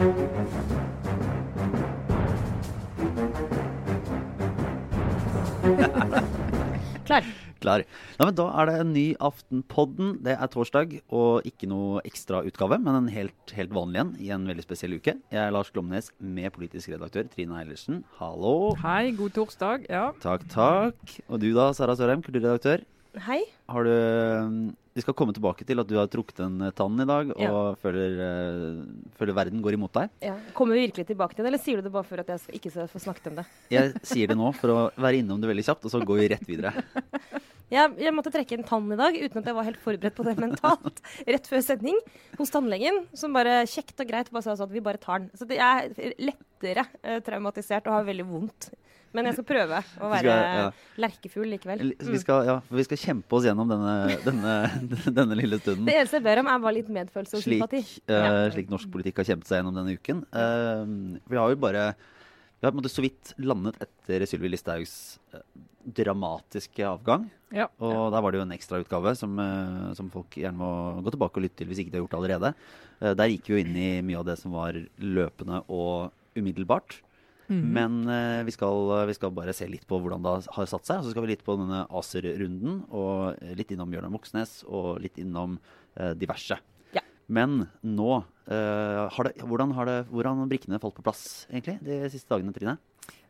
Klar. Klar. Ja, men da er det en ny Aftenpodden. Det er torsdag, og ikke noe ekstrautgave, men en helt, helt vanlig en i en veldig spesiell uke. Jeg er Lars Glomnes med politisk redaktør Trine Eilertsen. Hallo. Hei, god torsdag. Ja. Takk, takk. Og du da, Sara Sørheim, kulturredaktør. Hei. Har du Vi skal komme tilbake til at du har trukket en tann i dag, og Ja. føler, uh, føler verden går imot deg. Ja. Kommer vi virkelig tilbake til det, eller sier du det bare for at jeg skal, ikke skal få snakket om det? Jeg sier det nå for å være innom det veldig kjapt, og så går vi rett videre. Jeg, jeg måtte trekke en tann i dag uten at jeg var helt forberedt på det mentalt. Rett før sending hos tannlegen, som bare kjekt og greit bare sa sånn at vi bare tar den. Så jeg er lettere uh, traumatisert og har veldig vondt. Men jeg skal prøve å være skal- ja. lerkefugl likevel. Mm. Vi Mm. skal, ja, vi skal kjempe oss gjennom denne, denne, denne lille stunden. Det eneste jeg ber om, er bare litt medfølelse og Slik, sympati. eh, Ja. slik norsk politikk har kjempet seg gjennom denne uken. Uh, vi har jo bare Vi har på en måte så vidt landet etter Sylvi Listhaugs eh, dramatiske avgang. Ja. Og der var det jo en ekstrautgave som, som folk gjerne må gå tilbake og lytte til hvis ikke de har gjort det allerede. Der gikk vi jo inn i mye av det som var løpende og umiddelbart. Mhm. Men eh, vi, skal, vi skal bare se litt på hvordan det har satt seg. Så skal vi litt på denne ACER-runden, og litt innom Bjørnar Moxnes og litt innom eh, diverse. Ja. Men nå eh, har det, hvordan, har det, hvordan brikkene falt på plass egentlig de siste dagene, Trine?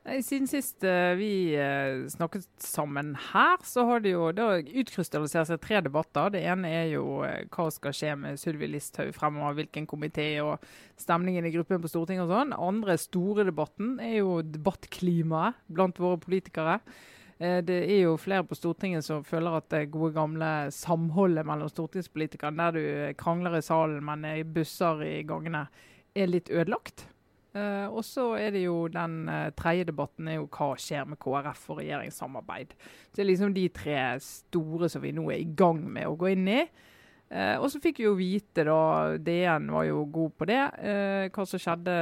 Nei, Siden sist eh, vi eh, snakket sammen her, så har det jo det utkrystallisert seg tre debatter. Det ene er jo eh, hva skal skje med Sylvi Listhaug fremover, hvilken komité og stemningen i gruppen på Stortinget og sånn. Andre store debatten er jo debattklimaet blant våre politikere. Eh, Det er jo flere på Stortinget som føler at det gode gamle samholdet mellom stortingspolitikerne, der du krangler i salen, men i busser i gangene, er litt ødelagt. Eh, og så er det jo den uh, tredje debatten er jo hva skjer med KrF og regjeringssamarbeid. Så det er liksom de tre store som vi nå er i gang med å gå inn i. Uh, og så fikk vi jo vite, da, DN var jo god på det, hva som skjedde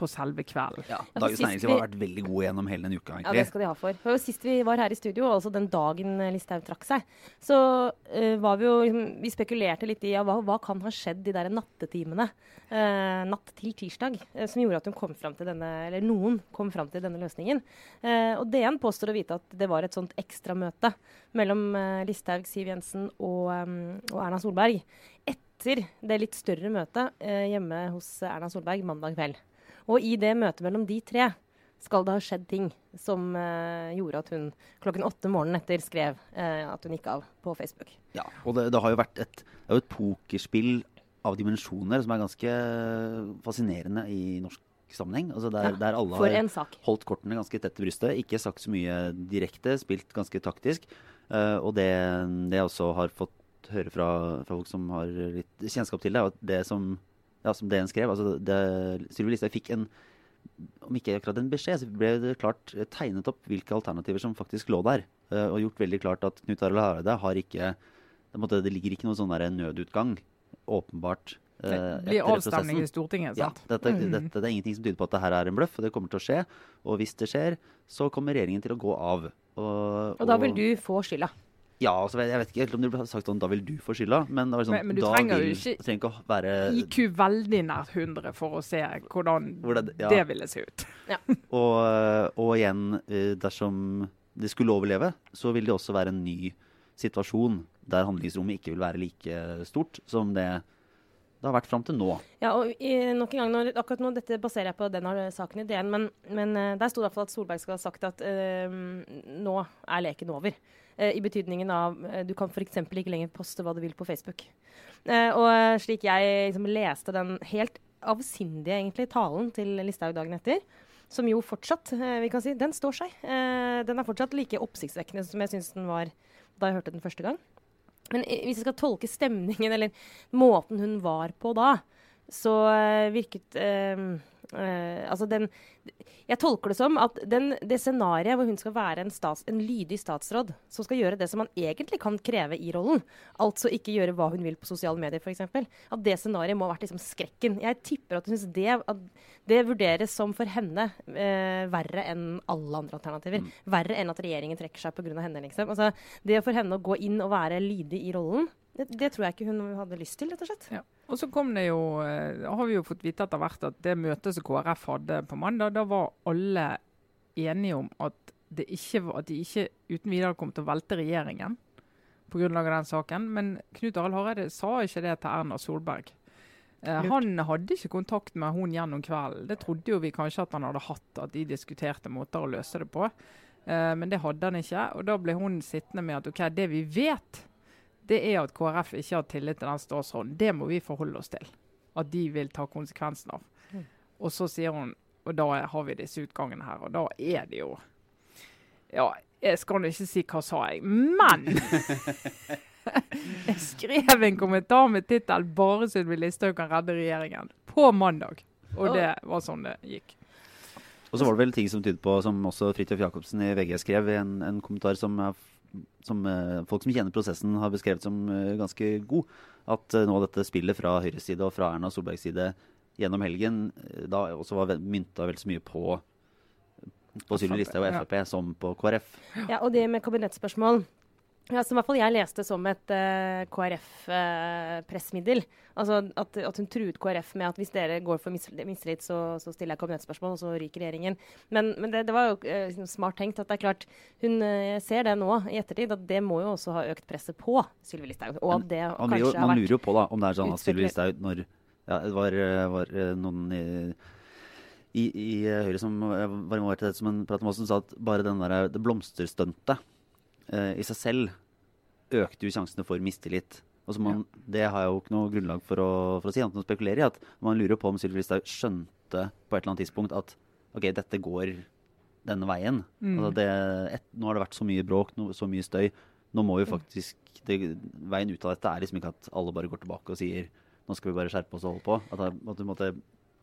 på selve kvelden. Ja, Dagens Næringsliv vi- har vært veldig gode gjennom hele denne uka. Ja, det skal de ha for. for sist vi var her i studio, altså den dagen Listhaug trakk seg, så uh, var vi jo liksom, Vi spekulerte litt i ja, hva, hva kan ha skjedd de der nattetimene uh, natt til tirsdag, uh, som gjorde at hun kom fram til denne, eller noen kom fram til denne løsningen. Eh, og DN påstår å vite at det var et sånt ekstramøte mellom Listhaug, Siv Jensen og, um, og Erna Solberg etter det litt større møtet eh, hjemme hos Erna Solberg mandag kveld. Og i det møtet mellom de tre skal det ha skjedd ting som eh, gjorde at hun klokken åtte morgenen etter skrev eh, at hun gikk av på Facebook. Ja, og det, det har jo vært et, er jo et pokerspill av dimensjoner som er ganske fascinerende i norsk sammenheng. Altså der, Ja, der alle har holdt kortene ganske tett til brystet, ikke sagt så mye direkte, spilt ganske taktisk. Uh, og det, det jeg også har fått høre fra, fra folk som har litt kjennskap til det, er at det som, ja, som DN skrev altså Sylvi Listhaug fikk en om ikke akkurat en beskjed, så ble det klart eh, tegnet opp hvilke alternativer som faktisk lå der. eh, og gjort veldig klart at Knut Arild Hareide har ikke det, det ligger ikke noen sånn nødutgang, åpenbart. eh, Det blir avstemning i Stortinget, Stortinget, Ja, dette, mm. dette, det er ingenting som tyder på at det her er en bløff, og det kommer til å skje. Og hvis det skjer, så kommer regjeringen til å gå av. Og, Og da vil du få skylda. Ja, altså, jeg vet ikke helt om det ble sagt sånn da vil du få skylda, men det var sånn, Men- men du da trenger jo vil, ikke- trenger ikke å være IQ veldig nært 100 for å se hvordan Hvor det- ja. det ville se ut. Og, og igjen, eh, dersom det skulle overleve, så vil det også være en ny situasjon der handlingsrommet ikke vil være like stort som det det har vært fram til nå. Ja, og i, nok en gang, når, akkurat nå, Dette baserer jeg på den saken i DN, men, men eh, der sto det i hvert fall at Solberg skal ha sagt at øh, nå er leken over. Eh, I betydningen av uh, du kan f.eks. ikke lenger poste hva du vil på Facebook. Eh, og eh, slik jeg liksom, leste den helt avsindige egentlig, talen til Listhaug dagen etter, som jo fortsatt eh, vi kan si, den står seg. Eh, den er fortsatt like oppsiktsvekkende som jeg syns den var da jeg hørte den første gang. Men hvis jeg skal tolke stemningen, eller måten hun var på da, så eh, virket eh, eh, Altså den Jeg tolker det som at den, det scenarioet hvor hun skal være en, stats, en lydig statsråd som skal gjøre det som man egentlig kan kreve i rollen, altså ikke gjøre hva hun vil på sosiale medier f.eks., at det scenarioet må ha vært liksom skrekken. Jeg tipper at hun syns det, det vurderes som for henne eh, verre enn alle andre alternativer. Verre enn at regjeringen trekker seg pga. henne. liksom. Altså, det for henne å gå inn og være lydig i rollen, det, det tror jeg ikke hun hadde lyst til, rett og slett. Ja. Og så kom det jo, eh, har vi jo fått vite etter hvert at det møtet som KrF hadde på mandag, da var alle enige om at, ikke, at de ikke uten videre kom til å velte regjeringen på grunnlag av den saken. Men Knut Arild Hareide sa ikke det til Erna Solberg. Eh, han hadde ikke kontakt med hun gjennom kvelden. Det trodde jo vi kanskje at han hadde hatt, at de diskuterte måter å løse det på. Eh, men det hadde han ikke. Og da ble hun sittende med at ok, det vi vet, det er at KrF ikke har tillit til den statsråden. Det må vi forholde oss til. At de vil ta konsekvensen av. Mm. Og så sier hun, og da har vi disse utgangene her, og da er det jo Ja, jeg skal nå ikke si hva sa jeg, men Jeg skrev en kommentar med tittel 'Bare Sylvi Listhaug kan redde regjeringen' på mandag. Og det var sånn det gikk. Og så var det vel ting som tydet på, som også Fridtjof Jacobsen i VG skrev i en, en kommentar som, som uh, folk som kjenner prosessen, har beskrevet som uh, ganske god. At uh, nå dette spillet fra Høyres side og fra Erna Solbergs side gjennom helgen da også var mynta vel så mye på på Sylvi Listhaug og Frp ja. som på KrF. Ja, og det med kabinettspørsmål ja, som i hvert fall jeg leste som et uh, KrF-pressmiddel. Uh, altså at, at, hun truet KrF med at hvis dere går for mistillit, så, så, stiller jeg kabinettspørsmål, og så ryker regjeringen. Men, men det, det, var jo uh, smart tenkt at det er klart Hun ser det nå i ettertid, at det må jo også ha økt presset på Sylvi Listhaug. Og at det man, kanskje jo, man lurer jo på da, om det er sånn at Sylvi Listhaug når ja, det var, var noen i i, i Høyre som var involvert i dette, som en prat om oss, som sa at bare den der, det blomsterstuntet eh, i seg selv økte jo sjansene for mistillit. Man, ja. Det har jeg jo ikke noe grunnlag for å, for å si, annet enn å spekulere i. at Man lurer på om Sylvi Listhaug skjønte på et eller annet tidspunkt at ok, dette går denne veien. Mm. Altså det, et, nå har det vært så mye bråk, no, så mye støy. Nå må vi faktisk det, Veien ut av dette er liksom ikke at alle bare går tilbake og sier nå skal vi bare skjerpe oss og holde på. At, at måtte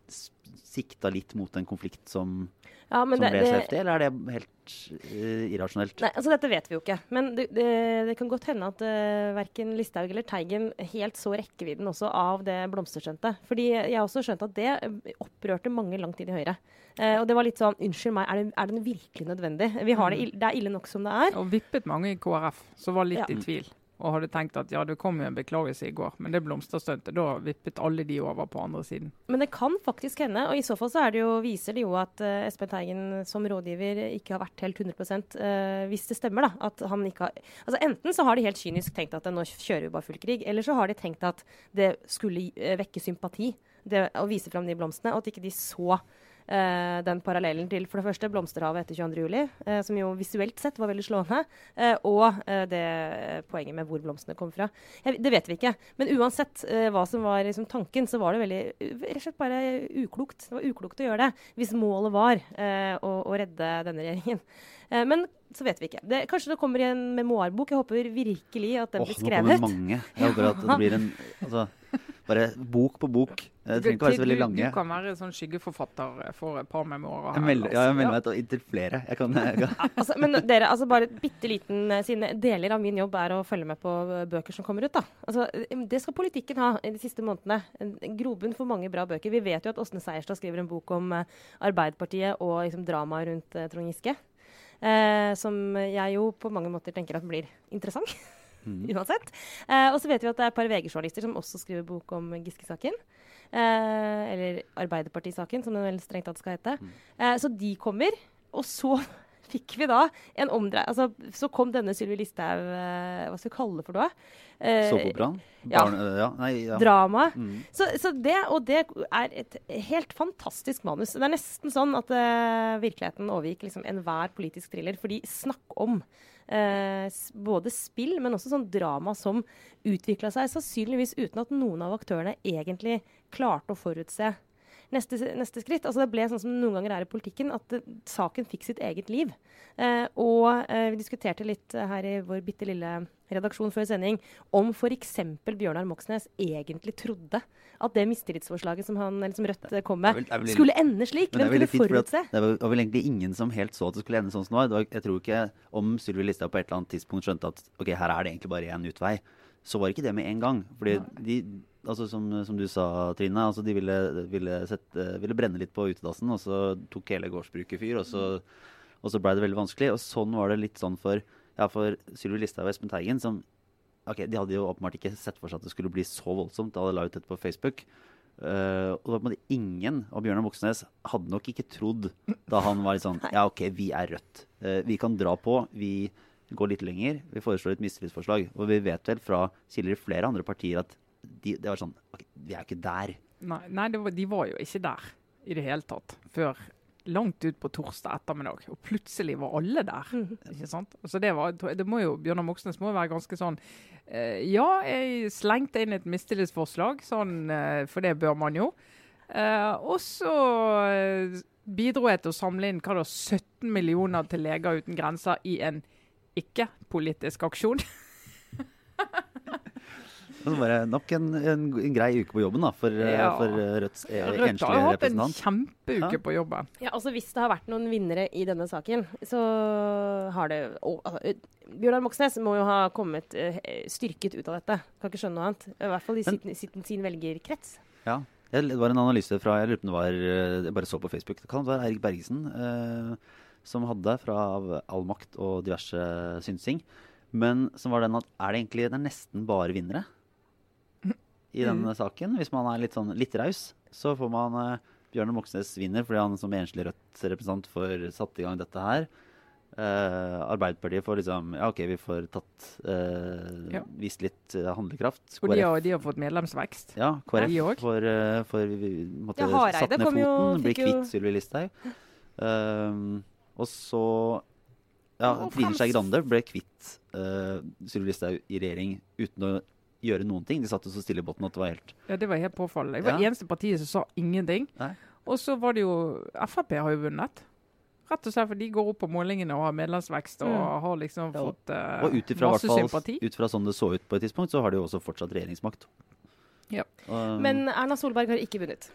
sikta litt mot en konflikt som, ja, som det, ble så heftig, eller er det helt uh, irrasjonelt? Nei, altså Dette vet vi jo ikke. Men det, det, det kan godt hende at uh, eh, verken Listhaug eller Teigen helt så rekkevidden også av det blomsterstuntet. Fordi jeg har også skjønt at det opprørte mange langt inn i Høyre. Uh, og det var litt sånn Unnskyld meg, er, det, er den virkelig nødvendig? Vi har det, mm. det er ille nok som det er. Og vippet mange i KrF som var litt ja. i tvil og hadde tenkt at ja, det kom jo en beklagelse i går, men det blomsterstuntet, da vippet alle de over på andre siden. Men det kan faktisk hende, og i så fall så det jo, viser det jo at uh, Espen Teigen som rådgiver ikke har vært helt 100 uh, eh, hvis det stemmer, da. At han ikke har Altså enten så har de helt kynisk tenkt at nå kjører vi bare full krig, eller så har de tenkt at det skulle vekke sympati det, å vise fram de blomstene, og at ikke de så Uh, den parallellen til for det første Blomsterhavet etter 22.07., eh, som jo visuelt sett var veldig slående, eh, og det poenget med hvor blomstene kom fra. Jeg, det vet vi ikke. Men uansett hva som var liksom, tanken, så var det veldig rett og slett bare uklokt. Det var uklokt å gjøre det hvis målet var å, å, redde denne regjeringen. men så vet vi ikke. Det, kanskje det kommer i en memoarbok. Jeg håper virkelig at den oh, blir skrevet. Nå kommer mange. Jeg håper at det blir en altså, bare bok på bok. Det trenger ikke være så veldig lange. Du, kan være sånn skyggeforfatter for et par memoarer. Jeg melder, ja, jeg melder meg til inntil flere. Jeg kan, jeg kan. altså, men dere, altså bare bitte liten Sine deler av min jobb er å følge med på eh, bøker som kommer ut. da. Altså, det skal politikken ha i de siste månedene. En grobunn for mange bra bøker. Vi vet jo at Åsne Seierstad skriver en bok om Arbeiderpartiet og liksom, dramaet rundt Trond Giske. Eh, som jeg jo på mange måter tenker at blir interessant. Mm. Uansett. Eh, og så vet vi at det er et par VG-journalister som også skriver bok om Giske-saken. Eh, eller Arbeiderparti-saken, som den vel strengt tatt skal hete. Mm. Eh, så de kommer. Og så fikk vi da en omdrei... Altså, så kom denne Sylvi Listhaug eh, Hva skal vi kalle det for noe? Eh, Såpeoperaen? Ja. ja. ja. Drama. Mm. Så, så, det, og det er et helt fantastisk manus. Det er nesten sånn at uh, virkeligheten overgikk liksom enhver politisk thriller. Fordi snakk om eh, både spill, men også sånn drama som utvikla seg sannsynligvis uten at noen av aktørene egentlig klarte å forutse neste, neste, skritt. Altså det ble sånn som det noen ganger er i politikken, at det, saken fikk sitt eget liv. Eh, og eh, vi diskuterte litt eh, her i vår bitte lille redaksjon før sending om f.eks. Bjørnar Moxnes egentlig trodde at det mistillitsforslaget som, han, som Rødt kom med, vel, vel, skulle ende slik. Hvem kunne forutse? Det var vel egentlig ingen som helt så at det skulle ende sånn som det var. Jeg tror ikke om Sylvi Listhaug på et eller annet tidspunkt skjønte at ok, her er det egentlig bare én utvei, så var det ikke det med en gang. Fordi de altså som, som, du sa, Trine, altså de ville, ville, sette, ville, brenne litt på utedassen, og så tok hele gårdsbruket fyr. Og så, og så blei det veldig vanskelig. Og sånn var det litt sånn for, ja, for Sylvi Listhaug og Espen Teigen, som ok, De hadde jo åpenbart ikke sett for seg at det skulle bli så voldsomt da de la ut dette på Facebook. Uh, og det var på en måte ingen av Bjørnar Moxnes hadde nok ikke trodd da han var litt sånn Ja, OK, vi er Rødt. Uh, vi kan dra på. Vi går litt lenger. Vi foreslår et mistillitsforslag. Og vi vet vel fra kilder i flere andre partier at de, det var sånn OK, vi er jo ikke der. Nei, nei var, de var jo ikke der i det hele tatt før langt ut på torsdag ettermiddag. Og plutselig var alle der. ikke sant? Så det, var, det må jo, Bjørnar Moxnes må jo være ganske sånn eh, Ja, jeg slengte inn et mistillitsforslag, sånn, eh, for det bør man jo. Eh, og så eh, bidro jeg til å samle inn hva da, 17 millioner til Leger uten grenser i en ikke-politisk aksjon. Bare nok en, en, en, grei uke på jobben da, for, eh, ja. for eh, Rødts e- Rødt enslige representant. Rødt har hatt en kjempeuke ja. på jobben. Ja, altså Hvis det har vært noen vinnere i denne saken, så har det og, altså, Bjørnar Moxnes må jo ha kommet uh, styrket ut av dette. Kan ikke skjønne noe annet. I hvert fall i sin, sin, sin velgerkrets. Ja. Det var en analyse fra jeg lurer på det var, jeg bare så på Facebook. Det kan være Eirik Bergesen uh, som hadde fra All Makt og diverse synsing. Men som var den at er det egentlig det er nesten bare vinnere? I denne mm. saken. Hvis man er litt, sånn, litt raus, så får man uh, Bjørnar Moxnes vinner fordi han som enslig Rødt-representant får satt i gang dette her. Uh, Arbeiderpartiet får liksom Ja, OK, vi får tatt uh, ja. vist litt uh, handlekraft. Og de har, de har, fått medlemsvekst. Ja, KrF får, får måtte, ja, satt ned foten, jo, bli kvitt Sylvi Listhaug. og så Ja, Trine Skei Grande ble kvitt uh, Sylvi Listhaug i regjering uten å gjøre noen ting. De satt så stille i båten at det var helt Ja, det var helt påfallende. Det var ja. eneste partiet som sa ingenting. Nei. Og så var det jo Frp har jo vunnet. Rett og slett fordi de går opp på målingene og har medlemsvekst og mm. har liksom ja. fått uh, og ut ifra, masse sympati. Ut fra sånn det så ut på et tidspunkt, så har de jo også fortsatt regjeringsmakt. Ja. Um, Men Erna Solberg har ikke vunnet.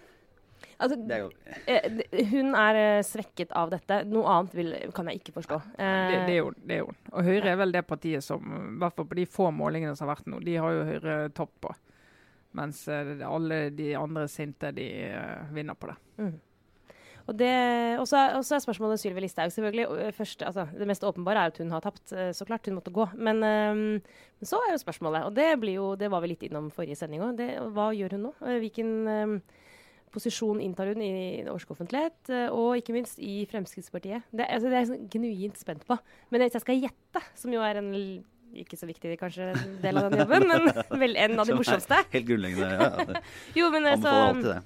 Altså, er. Eh, hun er eh, svekket av dette. Noe annet vil, kan jeg ikke forstå. Det, det, er hun. det, er jo, Og Høyre er vel det partiet som, i hvert fall på de få målingene som har vært nå, de har jo Høyre topp på. Mens eh, alle de andre sinte, de vinner på det. Mm. Og så er, spørsmålet Sylvi Listhaug, selvfølgelig. Først, altså, det mest åpenbare er at hun har tapt, så klart. Hun måtte gå. Men, um, så er jo spørsmålet, og det, jo, det var vi litt innom forrige sending òg, hva gjør hun nå? Hvilken um, posisjon inntar hun i norsk offentlighet, eh, og ikke minst i Fremskrittspartiet. Det, altså, det er jeg sånn genuint spent på. Men hvis jeg skal gjette, som jo er en ikke så viktig kanskje del av den jobben, men vel en av de morsomste. Helt grunnleggende, ja. jo, men eh, så,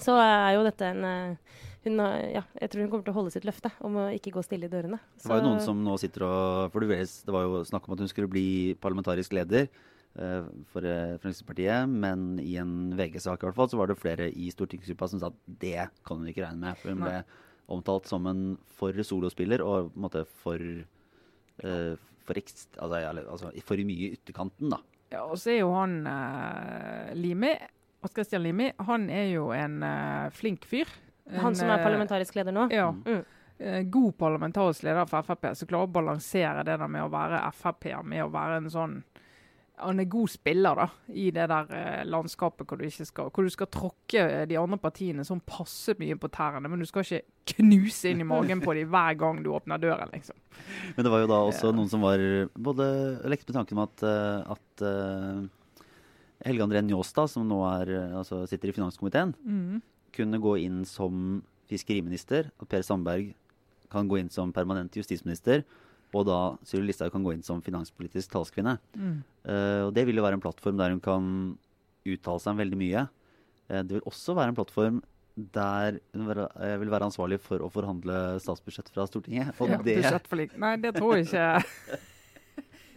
så er jo dette en eh, hun, ja, jeg tror hun kommer til å holde sitt løfte om å ikke gå stille i dørene. Så. Det var jo noen som nå sitter og For det var jo snakk om at hun skulle bli parlamentarisk leder. Eh, for eh, Fremskrittspartiet, men i en VG-sak i hvert fall, så var det flere i stortingsgruppa som sa at det kan hun ikke regne med. For hun ble omtalt som en for solospiller og på en måte for, uh, for, altså, altså, for mye i ytterkanten, da. Ja, og så er jo han uh, Limi, Odd Christian Limi, han er jo en uh, flink fyr. En, han som er parlamentarisk leder nå? Ja. Mm. God parlamentarisk leder for Frp, som klarer å balansere det der med å være Frp-er med å være en sånn han er god spiller da, i det der eh, landskapet hvor du, skal, hvor du skal tråkke de andre partiene sånn passe mye på tærne, men du skal ikke knuse inn i magen på dem hver gang du åpner døren. liksom. Men det var jo da også noen som var både lekte med tanken om at, eh, at Helge André Njåstad, som nå er, altså sitter i finanskomiteen, mm. kunne gå inn som fiskeriminister. og Per Sandberg kan gå inn som permanent justisminister og da Sylvi Listhaug kan gå inn som finanspolitisk talskvinne. Mm. Uh, og Det vil jo være en plattform der hun kan uttale seg om veldig mye. Uh, det vil også være en plattform der hun uh, vil være ansvarlig for å forhandle statsbudsjett fra Stortinget. Og ja, det... Nei, det tror jeg ikke.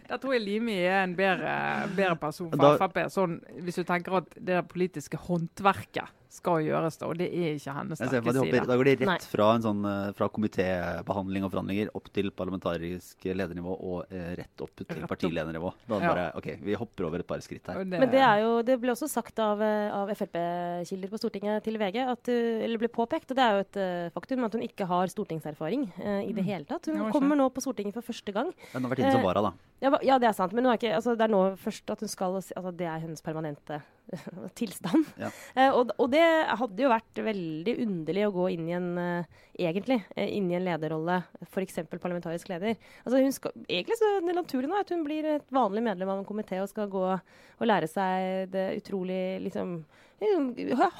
Der tror jeg Limi er en bedre, bedre person for Frp. Sånn, hvis du tenker at det politiske håndverket skal gjøres, da, og det er ikke hennes sterke side. Da går de rett fra, sånn, eh, fra komitébehandling og forhandlinger opp til parlamentarisk ledernivå og eh, rett opp til partiledernivå. Da ja. bare, ok, Vi hopper over et par skritt her. Det, Men det, er jo, det ble også sagt av, eh, av Frp-kilder på Stortinget til VG, at, eh, eller ble påpekt, og det er jo et uh, faktum, at hun ikke har stortingserfaring uh, i det mm. hele tatt. Hun kommer nå på Stortinget for første gang. Hun har vært inne som vara, da. Ja, ja, det er sant. Men er ikke, altså, det er nå først at hun skal altså, Det er hennes permanente tilstand. Ja. Eh, og, og det hadde jo vært veldig underlig å gå inn i en eh, egentlig, inni en lederrolle, f.eks. parlamentarisk leder. Altså, hun skal, egentlig så det naturlig nå at hun blir et vanlig medlem av en komité og skal gå og lære seg det utrolig liksom,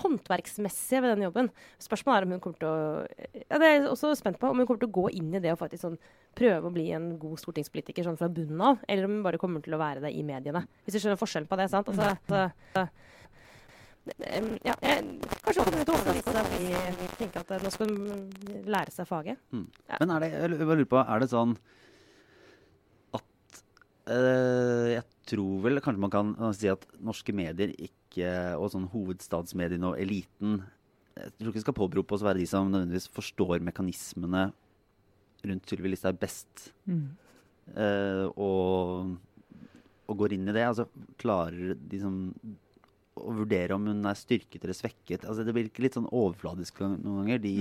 håndverksmessige ved den jobben. Spørsmålet er om hun kommer til å ja, Det er jeg også spent på om hun kommer til å gå inn i det og faktisk sånn prøve å bli en god stortingspolitiker sånn fra bunnen av, eller om hun bare kommer til å være det i mediene. Hvis du skjønner forskjellen på det, sant? Altså, at, uh, ja, jeg, kanskje hun kommer til å vi seg og bli- tenke at uh, nå skal hun lære seg faget. Mm. Ja. Men er det, jeg bare lurer på, er det sånn at øh, Jeg tror vel kanskje man kan si at norske medier ikke, og sånn hovedstadsmediene og eliten Jeg tror ikke vi skal påberope oss å være de som nødvendigvis forstår mekanismene rundt Sylvi Listhaug best. eh, og, og går inn i det. Altså klarer de som å vurdere om hun er styrket eller svekket. Altså, det virker litt sånn overfladisk noen ganger. De,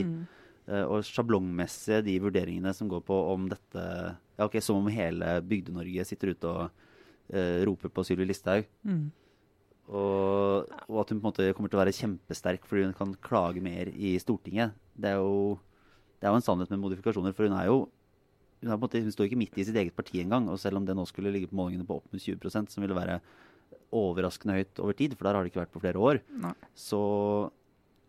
eh, og sjablongmessige, de vurderingene som går på om dette ja, ok, Som om hele Bygde-Norge sitter ute og uh, roper på Sylvi Listhaug. Mm. Og, og at hun på en måte kommer til å være kjempesterk fordi hun kan klage mer i Stortinget. Det er jo, det er jo en sannhet med modifikasjoner, for hun er jo hun, er måte, hun står ikke midt i sitt eget parti engang. Og selv om det nå skulle ligge på målingene på opp mot 20% som ville være overraskende høyt over tid, for der har det ikke vært på flere år, så,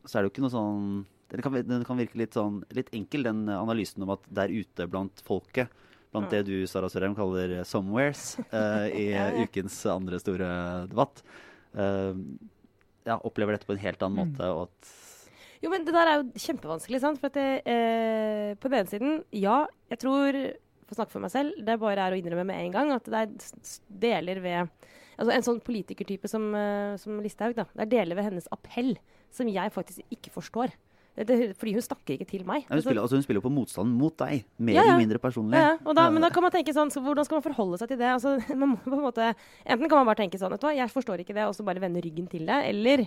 så er det jo ikke noe sånn Den kan, den kan virke litt sånn litt enkel, den analysen om at der ute blant folket, blant det du Sara Sørheim kaller 'somewheres' uh, i ukens andre store debatt, Uh, ja, opplever dette på en helt annen måte. og at Jo, men det der er jo kjempevanskelig, sant? For at det, eh, på den ene siden, ja, jeg tror For å snakke for meg selv, det bare er å innrømme med en gang at det er deler ved Altså en sånn politikertype som, eh, som Listhaug, da. Det er deler ved hennes appell som jeg faktisk ikke forstår. Det, fordi hun snakker ikke til meg. Ja, hun, spiller, altså hun spiller på motstanden mot deg, mer Ja, ja. eller mindre personlig. Ja, ja, og da, men da kan man tenke sånn, så hvordan skal man forholde seg til det? Altså, man en måte, enten kan man bare tenke sånn, vet du hva, jeg forstår ikke det, og så bare vende ryggen til det, eller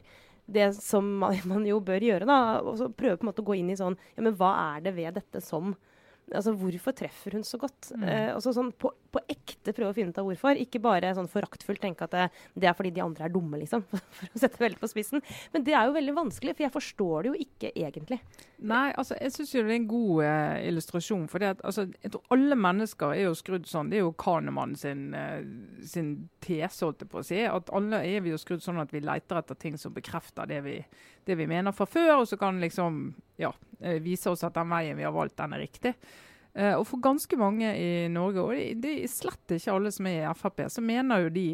det som man, man jo bør gjøre da, og så prøve på en måte å gå inn i sånn, ja, men hva er det ved dette som, altså hvorfor treffer hun så godt? Eh, og så sånn på, på ekte prøve å finne ut av hvorfor, ikke bare sånn foraktfullt tenke at det, det er fordi de andre er dumme, liksom, for å sette det veldig på spissen. Men det er jo veldig vanskelig, for jeg forstår det jo ikke egentlig. Nei, altså, jeg syns det er en god eh, illustrasjon. For det at, altså, jeg tror alle mennesker er jo skrudd sånn. Det er jo Kahnemann sin, eh, sin tese, holdt jeg på å si. At alle er vi jo skrudd sånn at vi leter etter ting som bekrefter det vi, det vi mener fra før. Og så kan liksom ja, viser vise oss at den veien vi har valgt, den er riktig. Eh, og for ganske mange i Norge, og det, er slett ikke alle som er i Frp, så mener jo de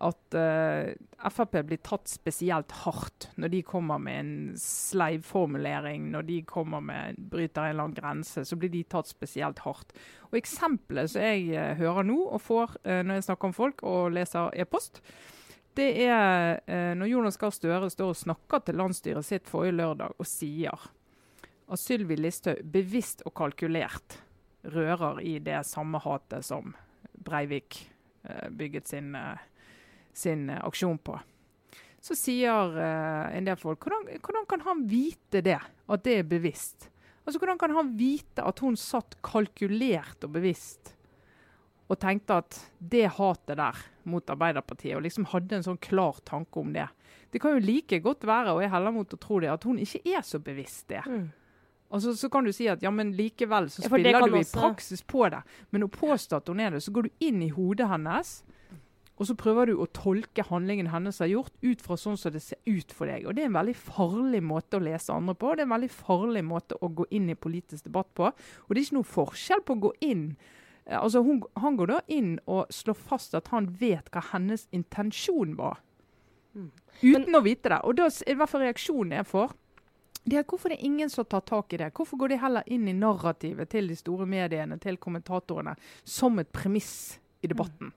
at uh, Frp blir tatt spesielt hardt når de kommer med en sleivformulering, når de kommer med bryter en eller annen grense, så blir de tatt spesielt hardt. Og Eksempelet som jeg uh, hører nå og får uh, når jeg snakker om folk og leser e-post, det er eh, når Jonas Gahr Støre står og snakker til landsstyret sitt forrige lørdag og sier at Sylvi Listhaug bevisst og kalkulert rører i det samme hatet som Breivik eh, bygget sin, eh, sin eh, aksjon på. Så sier en del folk hvordan, hvordan kan han vite det, at det er bevisst? Altså Hvordan kan han vite at hun satt kalkulert og bevisst og tenkte at det hatet der mot Arbeiderpartiet, og liksom hadde en sånn klar tanke om det. Det kan jo like godt være, og jeg heller mot å tro det, at hun ikke er så bevisst det. Altså, så kan du si at ja, men likevel så Ja, spiller du i også- praksis på det. Men å påstå at hun er det, så går du inn i hodet hennes, og så prøver du å tolke handlingen hennes har gjort ut fra sånn som det ser ut for deg. Og Det er en veldig farlig måte å lese andre på. Det er en veldig farlig måte å gå inn i politisk debatt på. Og det er ikke noe forskjell på å gå inn eh, Altså, hun, Han går da inn og slår fast at han vet hva hennes intensjon var. Uten å vite det. Og da i hvert fall reaksjonen jeg får, er hvorfor det er ingen som tar tak i det. Hvorfor går de heller inn i narrativet til de store mediene, til kommentatorene, som et premiss i debatten?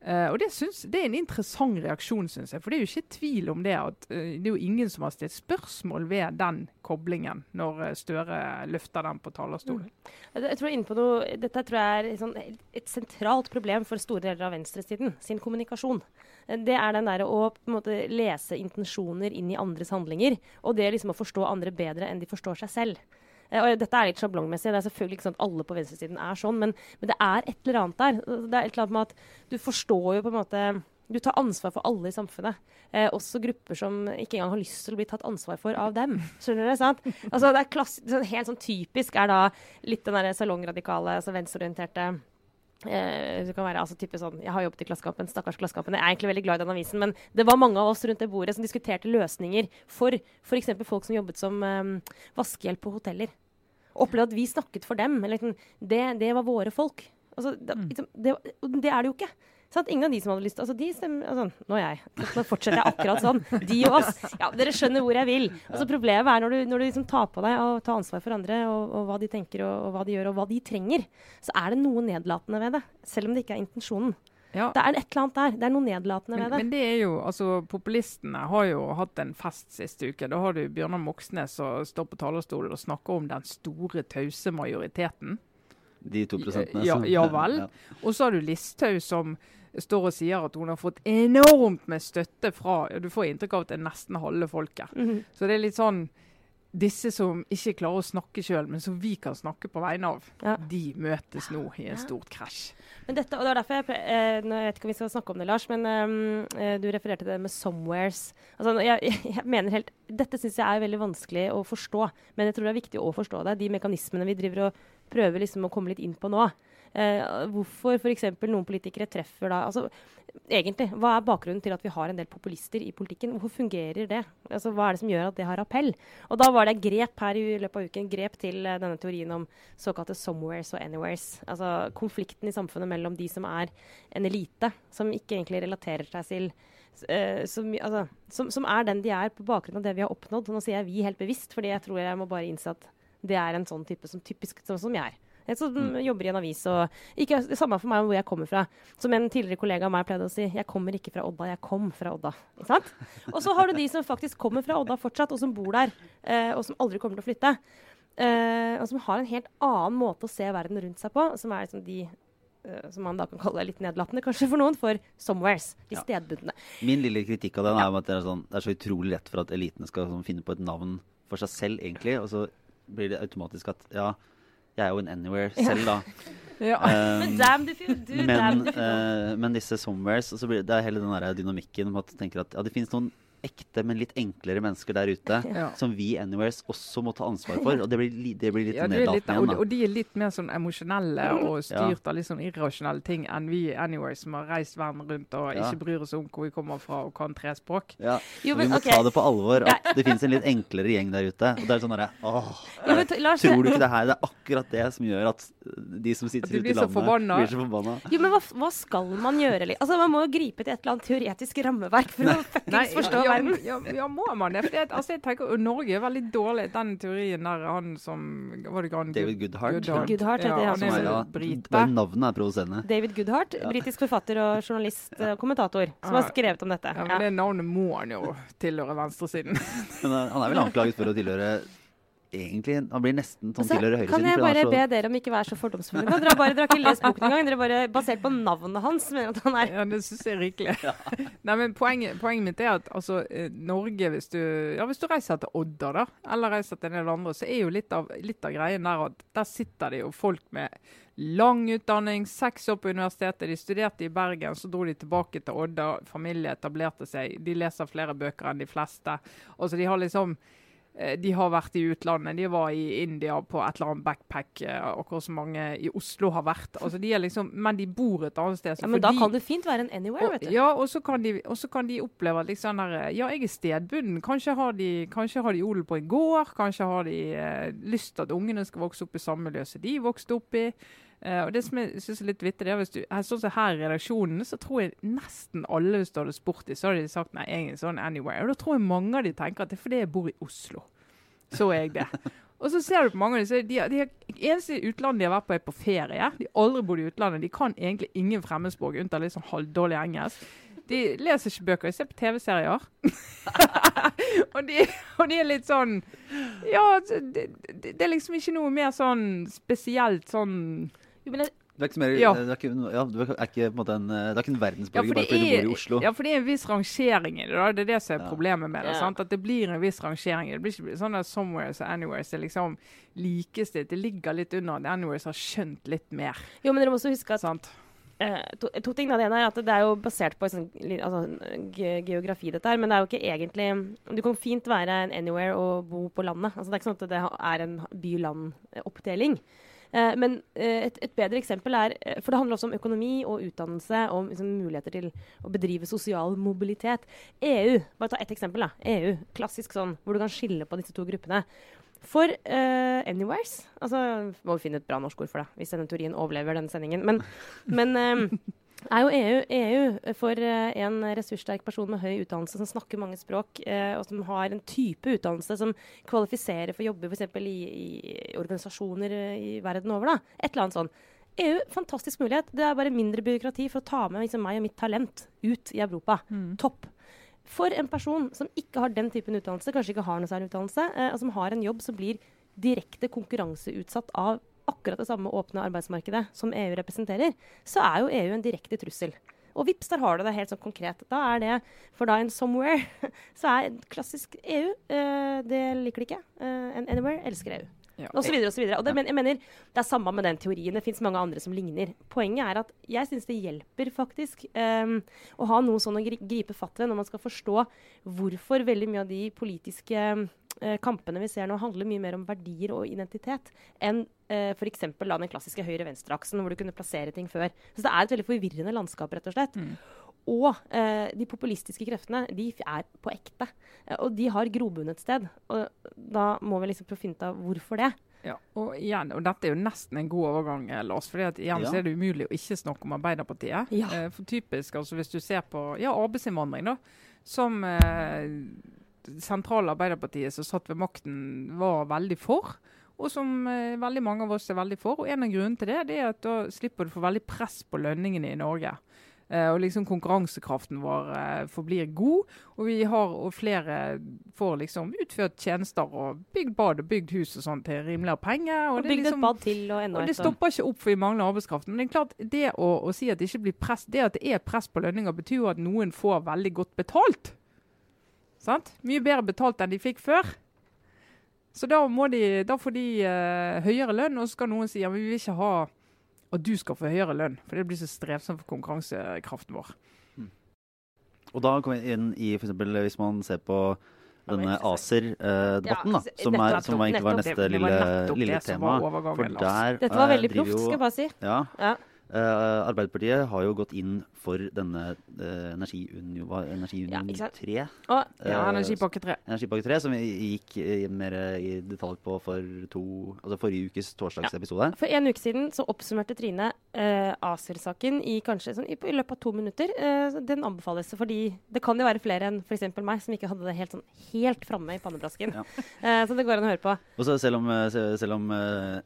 Eh, og det, syns, det er en interessant reaksjon, syns jeg. For det er jo ikke tvil om det at uh, det er jo ingen som har stilt spørsmål ved den koblingen, når eh, Støre løfter den på talerstolen. Mm. jeg tror inne på noe, Dette tror jeg er sånn, et sentralt problem for store deler av venstresiden sin kommunikasjon. Det er den derre å måte lese intensjoner inn i andres handlinger. Og det liksom å forstå andre bedre enn de forstår seg selv. Eh, og dette er litt sjablongmessig. Det er selvfølgelig ikke sånn at alle på venstresiden er sånn, men, men, det er et eller annet der. Det er et eller annet med at du forstår jo på en måte Du tar ansvar for alle i samfunnet. Eh, også grupper som ikke engang har lyst til å bli tatt ansvar for av dem. Skjønner dere? sant? Altså, det er klass, sånn, Helt sånn typisk er da litt den derre salongradikale, altså venstreorienterte det kan være altså, type sånn, Jeg har jobbet i Klassekampen, stakkars Klassekampen. Jeg er egentlig veldig glad i den avisen, men det var mange av oss rundt det bordet som diskuterte løsninger for f.eks. folk som jobbet som um, vaskehjelp på hoteller. Opplevde at vi snakket for dem. Eller, liksom, det, det var våre folk. Altså, det, mm. liksom, det, det er det jo ikke. Sant? Ingen av de som hadde lyst altså de stemmer, altså, Nå er jeg. Nå fortsetter jeg akkurat sånn. De og oss. Ja, dere skjønner hvor jeg vil. Altså Problemet er når du, når du liksom tar på deg å ta ansvar for andre, og, og hva de tenker og, og, hva de gjør, og hva de trenger, så er det noe nedlatende ved det. Selv om det ikke er intensjonen. Ja. Det er et eller annet der. Det er noe nedlatende men, ved det. Men det er jo, altså Populistene har jo hatt en fest siste uke. Da har du Bjørnar Moxnes som står på talerstolen og snakker om den store, tause majoriteten. De to prosentene? Ja, ja vel. Ja. Og så har du Listhaug som står og sier at hun har fått enormt med støtte fra Du får inntrykk av at det er nesten halve folket. Mm -hmm. Så det er litt sånn Disse som ikke klarer å snakke sjøl, men som vi kan snakke på vegne av, ja. de møtes nå i en stort krasj. Men dette, og det er derfor jeg, eh, jeg vet ikke om vi skal snakke om det, Lars, men um, du refererte det med 'somewheres'. Altså, jeg, jeg, mener helt, Dette syns jeg er veldig vanskelig å forstå, men jeg tror det er viktig å forstå det. De mekanismene vi driver og prøver liksom å komme litt inn på nå. Eh, hvorfor f.eks. noen politikere treffer da altså, Egentlig, hva er bakgrunnen til at vi har en del populister i politikken? Hvorfor fungerer det? Altså, hva er det som gjør at det har appell? Og da var det grep her i løpet av uken grep til eh, denne teorien om såkalte somewheres og anywheres. Altså konflikten i samfunnet mellom de som er en elite, som ikke egentlig relaterer seg til uh, som, altså, som, som, er den de er på bakgrunn av det vi har oppnådd. Nå sier jeg vi helt bevisst, fordi jeg tror jeg må bare innse at det er en sånn type som typisk sånn som jeg er. Jeg som mm. jobber i en avis. og ikke, Samme for meg hvor jeg kommer fra. Som en tidligere kollega av meg pleide å si, jeg kommer ikke fra Odda, jeg kom fra Odda. Ikke sant? Og så har du de som faktisk kommer fra Odda fortsatt, og som bor der, eh, og som aldri kommer til å flytte. Eh, og som har en helt annen måte å se verden rundt seg på, som er liksom de uh, som man da kan kalle litt nedlatende kanskje for noen, for somewheres. De ja. stedbundne. Min lille kritikk av den er at det er, sånn, det er, så utrolig lett for at elitene skal sånn, finne på et navn for seg selv, egentlig. Og så blir det automatisk at ja, jeg er jo en anywhere selv, da. Ja. Um, men damn if you do, men, uh, men disse somewheres så blir det, det er hele den der dynamikken om at du tenker at ja, det finnes noen ekte, men litt enklere mennesker der ute ja. som vi Anywheres også må ta ansvar for. Og det blir, det blir litt ja, nedlatende igjen. Og, og, de er litt mer sånn emosjonelle og styrt ja. av litt sånn irrasjonelle ting enn vi Anywheres som har reist verden rundt og ikke bryr oss om hvor vi kommer fra og kan tre språk. Ja, jo, men, Vi må okay. ta det på alvor at det finnes en litt enklere gjeng der ute. Og det er sånn derre Åh, Lars, tror du ikke det her det er akkurat det som gjør at de som sitter ute i landet, blir så forbanna? Jo, men hva, hva, skal man gjøre? Altså, Man må jo gripe til et eller annet teoretisk rammeverk for å fuckings forstå verden. Ja, ja, må man det? For altså, jeg tenker, Norge er veldig dårlig den teorien der han som var det han, David Goodhart. Goodhart, Goodhart ja, han, som er, ja, Navnet er provoserende. David Goodhart, britisk forfatter og journalist og kommentator, som har skrevet om dette. Ja, men Det navnet må han jo tilhøre venstresiden. men han er vel anklaget for å tilhøre egentlig Han blir nesten sånn tilhører høyresiden. Kan jeg bare så... be dere om ikke være så fordomsfulle? Dere har bare dere har ikke lest boken engang. Dere bare basert på navnet hans mener at han er Ja, det syns jeg er rikelig. Ja. Nei, men poenget, poenget, mitt er at altså, eh, Norge, hvis du, ja, hvis du reiser til Odda, da, eller reiser til en del andre, så er jo litt av, litt av greien der at der sitter det jo folk med lang utdanning, seks år på universitetet. De studerte i Bergen, så dro de tilbake til Odda. Familie etablerte seg. De leser flere bøker enn de fleste. Altså, de har liksom de har vært i utlandet. De var i India på et eller annet backpack, eh, akkurat som mange i Oslo har vært. Altså, de liksom, men de bor et annet sted. Ja, men da kan det fint være en anywhere, og, vet du. Ja, og så kan de, kan de oppleve at liksom der, Ja, jeg er stedbunden. Kanskje har de, kanskje har de odel på en gård. Kanskje har de eh, lyst til at ungene skal vokse opp i samme miljø som de vokste opp i. Uh, og det som jeg synes er litt vittig, det er hvis du, sånn som Her i redaksjonen så tror jeg nesten alle hvis du hadde spurt dem, så hadde de sagt nei, egentlig sånn anywhere. Og da tror jeg mange av de tenker at det er fordi jeg bor i Oslo. Så er jeg det. Og så ser du på mange av dem, de, de, eneste utlandet de har vært på, er på ferie. De har aldri bodd i utlandet. De kan egentlig ingen fremmedspråk, unntatt litt sånn halvdårlig engelsk. De leser ikke bøker, de ser på TV-serier. og, de, og, de, er litt sånn Ja, det, det, det, er liksom ikke noe mer sånn spesielt sånn jo, men Du er ikke, mer, Ja. du er ikke, ja, du er ikke på en måte en, det er ikke en verdensborger ja, bare fordi fordi du er- bor i Oslo. Ja, for det er en viss rangering i det. da. Det er det som er problemet med det. Ja. sant? At det blir en viss rangering. Det blir ikke sånn at somewheres og anywheres er liksom likestilt. Det ligger litt under at anywheres har skjønt litt mer. Jo, men dere må også huske at sant? eh, to, to ting. Det ene er at det er jo basert på sånn, altså, ge geografi, dette her. Men det er jo ikke egentlig Du kan fint være en anywhere og bo på landet. Altså, det er ikke sånn at det er en by-land-oppdeling. Eh, men eh, et, et bedre eksempel er eh, For det handler også om økonomi og utdannelse. Og liksom, muligheter til å bedrive sosial mobilitet. EU, bare ta ett eksempel. da. EU, Klassisk sånn hvor du kan skille på disse to gruppene. For uh, Anywheres altså, Må vi finne et bra norsk ord for det, hvis denne teorien overlever denne sendingen. Men, men eh, er jo EU, EU for eh, en ressurssterk person med høy utdannelse som snakker mange språk, eh, og som har en type utdannelse som kvalifiserer for jobber f.eks. I, i organisasjoner eh, i verden over. da. Et eller annet sånn. EU, fantastisk mulighet. Det er bare mindre byråkrati for å ta med liksom, meg og mitt talent ut i Europa. Topp. For en person som ikke har den typen utdannelse, kanskje ikke har noe særlig utdannelse, eh, og som har en jobb som blir direkte konkurranseutsatt av akkurat det samme åpne arbeidsmarkedet som EU representerer, så er jo EU en direkte trussel. Og vips, der har du det helt sånn konkret. Da er det for da en somewhere, så er klassisk EU uh, Det liker de ikke. Eh, en anywhere elsker EU. Ja. Og så videre og så videre. Og det, men, jeg mener, det er samme med den teorien. Det fins mange andre som ligner. Poenget er at jeg syns det hjelper faktisk um, å ha noe sånn å gripe fatt ved når man skal forstå hvorfor veldig mye av de politiske eh, kampene vi ser nå, handler mye mer om verdier og identitet enn eh, f.eks. den klassiske høyre-venstre-aksen, hvor du kunne plassere ting før. Så det er et veldig forvirrende landskap, rett og slett. Mm. Og eh, de populistiske kreftene de er på ekte. Eh, og de har grobunn et sted. Og da må vi liksom prøve å finne ut av hvorfor det. Ja, og igjen, og dette er jo nesten en god overgang, eh, Lars. fordi at igjen Ja. så er det umulig å ikke snakke om Arbeiderpartiet. Ja. Eh, for typisk, altså Hvis du ser på ja, arbeidsinnvandring, da, som eh, sentrale Arbeiderpartiet som satt ved makten, var veldig for. Og som eh, veldig mange av oss er veldig for. Og En av grunnene til det, det er at da slipper du få veldig press på lønningene i Norge. Eh, og liksom konkurransekraften vår eh, forblir god, og vi har og flere får liksom utført tjenester og bygd bad og bygd hus og sånn til rimeligere penger. Og Og, det, bygd liksom, et bad til og enda og det stopper ikke opp for vi mangler arbeidskraft. Men det er klart, det å, å si at det ikke blir press, det at det er press på lønninger, betyr jo at noen får veldig godt betalt. Sant? Mye bedre betalt enn de fikk før. Så da, må de, da får de uh, høyere lønn, og så skal noen si ja, men vi vil ikke ha at du skal få høyere lønn, for det blir så strevsomt for konkurransekraften vår. Og da kommer vi inn i f.eks. hvis man ser på denne ACER-debatten, Ja, som, er, nettopp, som var egentlig var neste nettopp, lille, lille tema. var For der Dette var eh, veldig proft, skal jeg bare si. Ja, Ja. Eh, Arbeiderpartiet har jo gått inn for denne uh, Energiunion hva- Ja, Energiunion ikke 3. Og Ja, Eh, Energipakke 3. Energipakke 3, som vi gikk eh, mer i detalj på for to, altså forrige ukes torsdagsepisode. For en uke siden så oppsummerte Trine eh, ACER-saken i kanskje sånn, i, i løpet av to minutter. Eh, den anbefales, fordi det kan jo være flere enn f.eks. meg, som ikke hadde det helt, sånn, helt framme i pannebrasken. Ja. Eh, så det går an å høre på. Og så selv om, eh, selv om eh,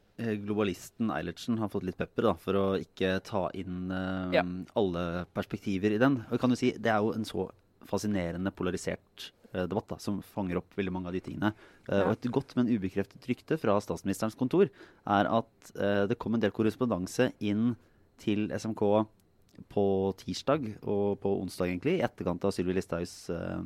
globalisten Eilertsen har fått litt pepper da, for å ikke ta inn uh, Ja. alle perspektiver i den. Og kan du si, Det er jo en så fascinerende polarisert uh, debatt da, som fanger opp veldig mange av de tingene. Uh, Ja. Og Et godt, men ubekreftet rykte fra statsministerens kontor er at eh, det kom en del korrespondanse inn til SMK på tirsdag og på onsdag, egentlig, i etterkant av Sylvi Listhaugs eh,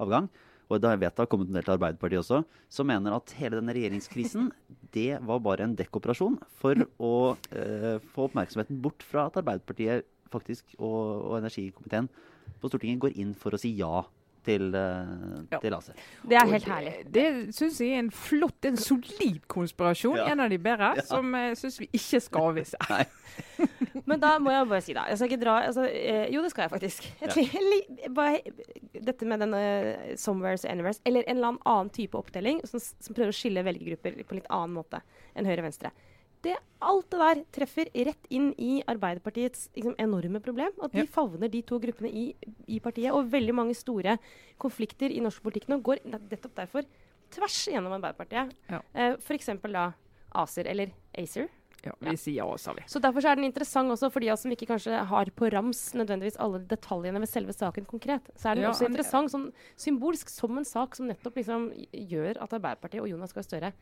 avgang. Og da jeg vet det har kommet en del til Arbeiderpartiet også, som mener at hele denne regjeringskrisen det var bare en dekkoperasjon for å eh, få oppmerksomheten bort fra at Arbeiderpartiet faktisk og, og energikomiteen på Stortinget går inn for å si ja til, eh, Ja. til laser. Det er helt herlig. Det, det syns jeg er en flott, en solid konspirasjon. Ja. En av de bedre, Ja. som jeg syns vi ikke skal avvise. Men da må jeg bare si, da. Jeg skal ikke dra altså, eh, Jo, det skal jeg faktisk. Jeg bare, dette med denne uh, Somewheres og Anywheres, eller en eller annen type oppdeling som, som prøver å skille velgergrupper på en litt annen måte enn høyre-venstre. Det, alt det der treffer rett inn i Arbeiderpartiets liksom, enorme problem. At de Ja. favner de to gruppene i, i partiet. Og veldig mange store konflikter i norsk politikk nå går nettopp derfor tvers gjennom Arbeiderpartiet. Ja. Eh, F.eks. da ACER, eller ACER. Ja, vi sier ja, vi. Så Derfor så er den interessant også for de som ikke kanskje har på rams nødvendigvis alle detaljene ved selve saken konkret. Så er den Ja, også interessant sånn symbolsk som en sak som nettopp liksom gjør at Arbeiderpartiet og Jonas Gahr Støre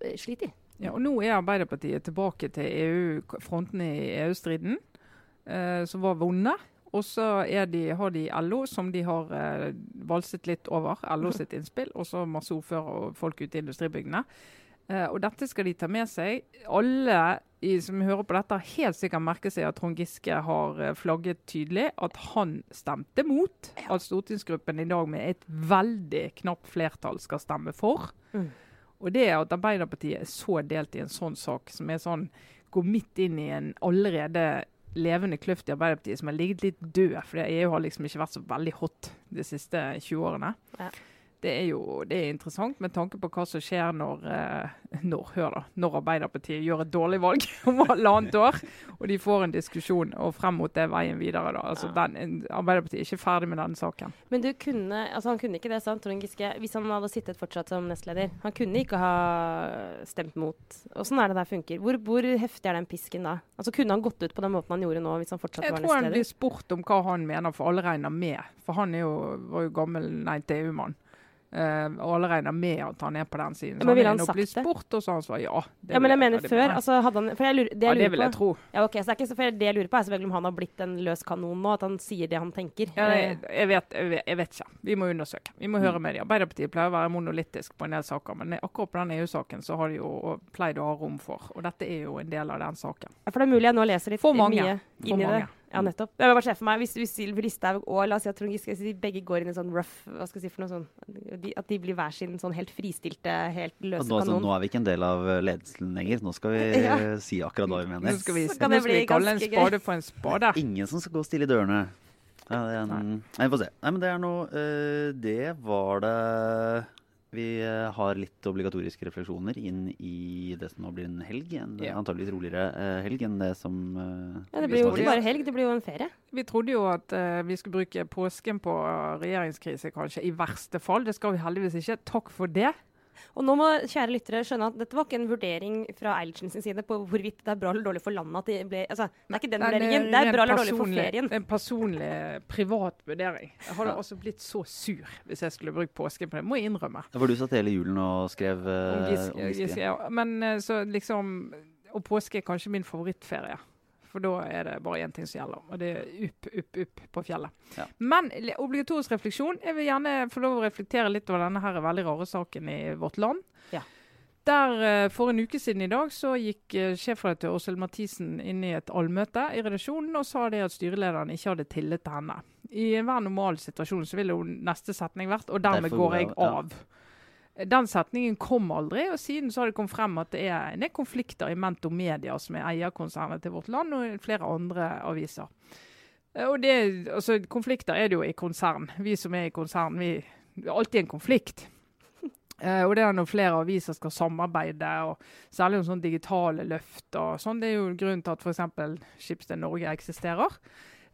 eh, sliter. Ja, og Nå er Arbeiderpartiet tilbake til EU, frontene i EU-striden, eh, som var vonde. Og så de, har de LO, som de har eh, valset litt over. LO sitt innspill. Og så masse ordførere og folk ute i industribygdene. Eh, og dette skal de ta med seg. Alle i, som hører på dette, har helt sikkert merket seg at Trond Giske har eh, flagget tydelig at han stemte mot at stortingsgruppen i dag med et veldig knapt flertall skal stemme for. Mm. Og det at Arbeiderpartiet er så delt i en sånn sak, som er sånn går midt inn i en allerede levende kløft i Arbeiderpartiet som har ligget litt død. For EU har liksom ikke vært så veldig hot de siste 20 årene. Ja det er jo det er interessant med tanke på hva som skjer når, eh, når, hør da, når Arbeiderpartiet gjør et dårlig valg om halvannet år, og de får en diskusjon og frem mot det veien videre. da. Altså, den, Arbeiderpartiet er ikke ferdig med den saken. Men du kunne, altså han kunne ikke det, sant, Trond Giske, hvis han hadde sittet fortsatt som nestleder? Han kunne ikke ha stemt mot. Åssen er det der funker? Hvor, hvor, heftig er den pisken da? Altså Kunne han gått ut på den måten han gjorde nå, hvis han fortsatt Jeg var nestleder? Jeg tror han blir spurt om hva han mener, for alle regner med. For han jo, var jo gammel nei EU-mann. Uh, alle regner med at han er på den siden. Så men ville han, han sagt det? Sport, og så han svarer ja. Ja, men jeg mener jeg før. Altså, han, jeg lurer, det jeg ja, det vil jeg tro. Ja, ok, så det, ikke så, det jeg lurer på, er selvfølgelig om han har blitt en løs kanon nå. At han sier det han tenker. Ja, jeg, vet, vet, jeg, vet, ikke. Vi må undersøke. Vi må mm. høre med dem. Arbeiderpartiet pleier å være monolittisk på en del saker, men akkurat på den EU-saken så har de jo pleid å ha rom for. Og dette er jo en del av den saken. For det er mulig jeg nå leser litt for mange. mye inn i det. Ja, nettopp. Jeg vil bare se for meg, Hvis, hvis Sylvi Listhaug og la oss si at Trond Giske begge går inn i en sånn rough hva skal jeg si for noe sånn, At de blir hver sin sånn helt fristilte, helt løse nå, kanon. Så nå er vi ikke en del av ledelsen lenger. Nå skal vi ja. si akkurat hva vi mener. Nå skal vi, skal nå skal vi kalle en spade for en spade. Ingen som skal gå stille i dørene. Ja, det er en, nei. vi får se. Nei, men det er noe uh, Det var det vi eh, har litt obligatoriske refleksjoner inn i det som nå blir en helg. En ja. antageligvis roligere uh, helg enn det som uh, Ja, Det blir jo ikke bare helg, det blir jo en ferie. Vi trodde jo at uh, vi skulle bruke påsken på regjeringskrise, kanskje. I verste fall. Det skal vi heldigvis ikke. Takk for det. Og nå må kjære lyttere skjønne at dette var ikke en vurdering fra Eilertsen sin side på hvorvidt det er bra eller dårlig for landet at de ble altså, Det er ikke den vurderingen. Det er bra eller dårlig for ferien. Det er en personlig, privat vurdering. Jeg hadde ja. også blitt så sur hvis jeg skulle brukt påsken på det. Må jeg innrømme. For du satt hele julen og skrev uh, om Giske. Ja. Men uh, så liksom Og påske er kanskje min favorittferie. For da er det bare én ting som gjelder, og det er upp, upp, upp på fjellet. Ja. Men obligatorisk refleksjon. Jeg vil gjerne få lov å reflektere litt over denne her veldig rare saken i vårt land. Ja. Der uh, For en uke siden i dag så gikk uh, sjefredaktør Åshild Mathisen inn i et allmøte i redaksjonen og sa det at styrelederen ikke hadde tillit til henne. I enhver normal situasjon så ville jo neste setning vært 'og dermed går jeg av'. Ja. Den setningen kom aldri, og siden så har det kommet frem at det er en del konflikter i Mento Media, som er eierkonsernet til Vårt Land, og flere andre aviser. Eh, og det, altså, Konflikter er det jo i konsern. Vi som er i konsern, vi det er alltid en konflikt. Uh, og det er når flere aviser skal samarbeide, og særlig om sånne digitale løft. og sånn. Det er jo grunnen til at f.eks. Schibsted Norge eksisterer.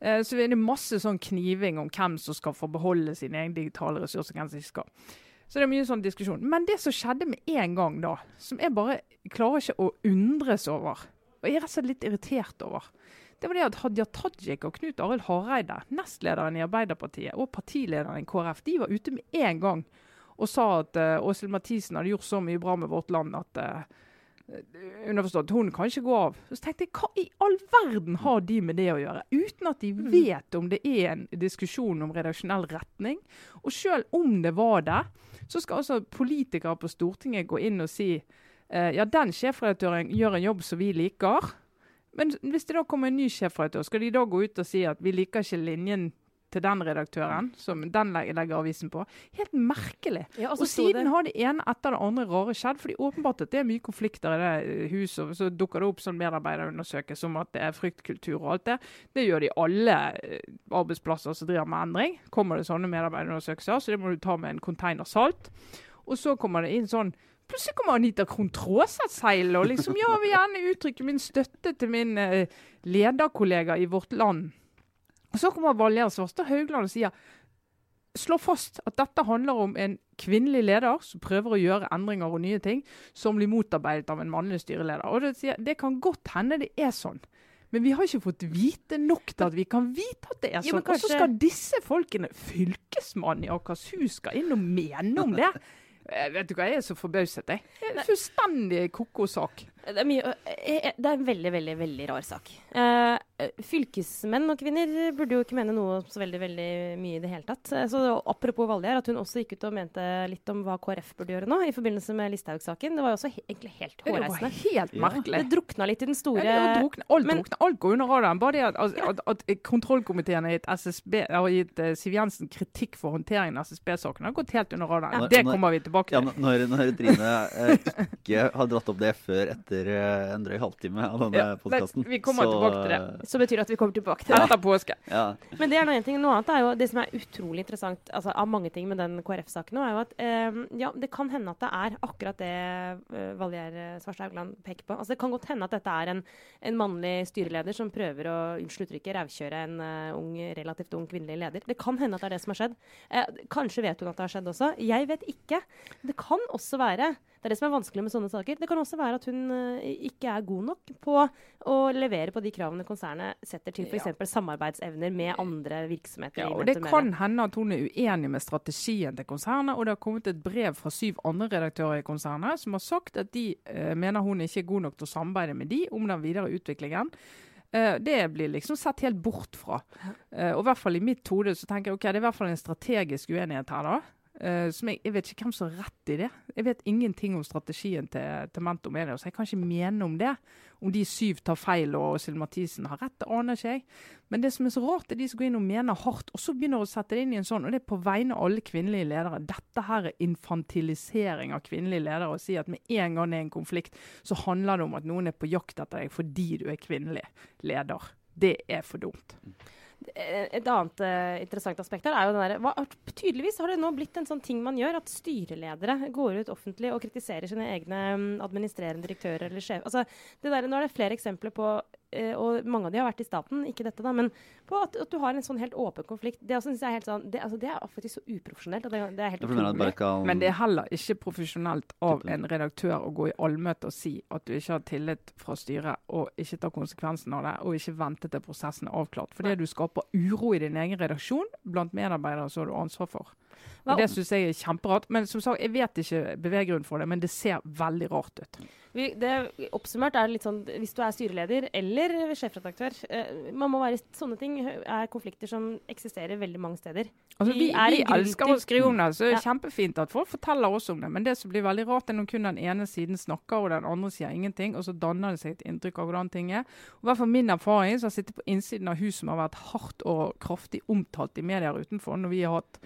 Uh, så er det masse sånn kniving om hvem som skal få beholde sine egne digitale ressurser. hvem som ikke skal. Så det er mye sånn diskusjon. Men det som skjedde med en gang da, som jeg bare klarer ikke å undres over, og jeg er rett og slett litt irritert over, det var det at Hadia Tajik og Knut Arild Hareide, nestlederen i Arbeiderpartiet og partilederen i KrF, de var ute med en gang og sa at uh, Mathisen hadde gjort så mye bra med vårt land at uh, Underforstått, hun kan ikke gå av. Så tenkte jeg, hva i all verden har de med det å gjøre? Uten at de mm. vet om det er en diskusjon om redaksjonell retning. Og selv om det var det, så skal altså politikere på Stortinget gå inn og si eh, ja, den sjefredaktøren gjør en jobb som vi liker. Men hvis det da kommer en ny sjefredaktør, skal de da gå ut og si at vi liker ikke linjen til den redaktøren, som den legger avisen på. Helt merkelig. Ja, og siden det. har det ene etter det andre rare skjedd. fordi åpenbart at det er mye konflikter i det huset. og Så dukker det opp sånn medarbeiderundersøkelse om at det er fryktkultur og alt det. Det gjør de alle eh, arbeidsplasser som driver med endring. Kommer det sånne medarbeiderundersøkelser, så det må du ta med en container salt. Og så kommer det inn sånn Plutselig kommer Anita Krohn Traaseth seilende og liksom Ja, vil gjerne uttrykke min støtte til min eh, lederkollega i Vårt Land og Så kommer Valgerd Svarstad Haugland og sier slår fast at dette handler om en kvinnelig leder som prøver å gjøre endringer og nye ting, som blir motarbeidet av en mannlig styreleder. Og Det, sier, det kan godt hende det er sånn. Men vi har ikke fått vite nok til at vi kan vite at det er sånn. Og så skal disse folkene, fylkesmannen i Akershus, skal inn og mene om det. Eh, vet du hva, jeg er så forbauset, jeg. Det er en fullstendig ko-ko sak. Det eh, eh, det er en veldig, veldig veldig rar sak. Eh, fylkesmenn og -kvinner burde jo ikke mene noe så veldig veldig mye i det hele tatt. Eh, så Apropos Valgjerd, at hun også gikk ut og mente litt om hva KrF burde gjøre nå, i forbindelse med Listhaug-saken. Det var jo også he egentlig helt Det var hårreisende. helt Ja. merkelig. Det drukna litt i den store Ja, det drukne, alt, men- drukne, alt går under radaren. Bare det at, at, at, at kontrollkomiteen har gitt, SSB, har gitt uh, Siv Jensen kritikk for håndteringen av SSB-saken, har gått helt under radaren. Ja. Det Når- kommer vi tilbake Ja, til. når, når Trine uh, ikke har dratt opp det før etter uh, en drøy halvtime av denne Ja, podkasten så tilbake til det. Så betyr det at vi kommer tilbake til det. Etter påske. Ja, Men det er noe en ting. Noe annet er jo det som er utrolig interessant altså av mange ting med den KrF-saken er jo at eh, ja, det kan hende at det er akkurat det uh, Valgjerd Svarstad Haugland peker på. Altså Det kan godt hende at dette er en, en mannlig styreleder som prøver å unnskyld uttrykket, rævkjøre en uh, ung, relativt ung kvinnelig leder. Det kan hende at det er det som har skjedd. Eh, kanskje vet hun at det har skjedd også. Jeg vet ikke. Det kan også være det er det som er vanskelig med sånne saker. Det kan også være at hun eh, ikke er god nok på å levere på de kravene konsernet setter til f.eks. Ja. samarbeidsevner med andre virksomheter. Ja, og Det kan hende at hun er uenig med strategien til konsernet. Og det har kommet et brev fra syv andre redaktører i konsernet som har sagt at de eh, mener hun ikke er god nok til å samarbeide med de om den videre utviklingen. Uh, det blir liksom sett helt bort fra. Uh, og i hvert fall i mitt hode så tenker jeg ok, det er i hvert fall en strategisk uenighet her, da. Eh, som jeg, jeg vet ikke hvem som har rett i det. Jeg vet ingenting om strategien til, til Mento Media, så jeg kan ikke mene om det. Om de syv tar feil og Silje Mathisen har rett, det aner ikke jeg. Men det som er så rart, er de som går inn og mener hardt, og så begynner å sette det inn i en sånn, og det er på vegne av alle kvinnelige ledere. Dette her er infantilisering av kvinnelige ledere. Å si at med en gang det er en konflikt, så handler det om at noen er på jakt etter deg fordi du er kvinnelig leder. Det er for dumt. Et annet uh, interessant aspekt her er jo den der, hva, Tydeligvis har det nå blitt en sånn ting man gjør, at styreledere går ut offentlig og kritiserer sine egne um, administrerende direktører eller sjef. Altså, det der, nå er det flere eksempler på og mange av de har vært i staten, ikke dette da, men på at, at du har en sånn helt åpen konflikt. Det, også synes jeg er helt sånn, det, altså, det er faktisk så uprofesjonelt. Det, det er helt utrolig. kan Men det er heller ikke profesjonelt av en redaktør å gå i allmøte og si at du ikke har tillit fra styret, og ikke ta konsekvensen av det, og ikke vente til prosessen er avklart. Fordi du skaper uro i din egen redaksjon blant medarbeidere som du har ansvar for. Og Det syns jeg er kjemperart. Men som sagt, jeg vet ikke beveggrunnen for det, men det ser veldig rart ut. Vi, det, oppsummert er det litt sånn hvis du er styreleder eller sjefredaktør eh, man må være, Sånne ting er konflikter som eksisterer veldig mange steder. Altså, Vi vi er elsker å skrive om det, så det er Ja. kjempefint at folk forteller oss om det. Men det som blir veldig rart, er når kun den ene siden snakker, og den andre sier ingenting. Og så danner det seg et inntrykk av hvordan ting er. Og hvert fall min erfaring, som har sittet på innsiden av hus som har vært hardt og kraftig omtalt i medier utenfor, når vi har hatt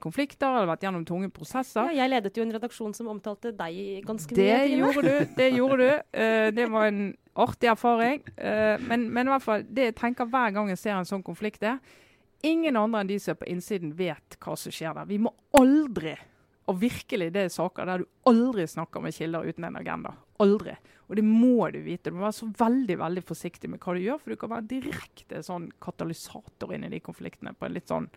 konflikter eller vært gjennom tunge prosesser. Ja, jeg ledet jo en redaksjon som omtalte deg ganske mye. Det Trine. gjorde du. Det gjorde du. Uh, det var en artig erfaring. Uh, men, men i hvert fall, det jeg tenker hver gang jeg ser en sånn konflikt, er ingen andre enn de som er på innsiden, vet hva som skjer der. Vi må aldri, og virkelig det er saker der du aldri snakker med kilder uten en agenda. Aldri. Og det må du vite. Du må være så veldig veldig forsiktig med hva du gjør, for du kan være direkte sånn katalysator inn i de konfliktene på en litt sånn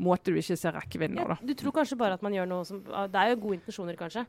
måte du ikke ser rekkevidden av. Ja, du tror kanskje bare at man gjør noe som Det er jo gode intensjoner, kanskje.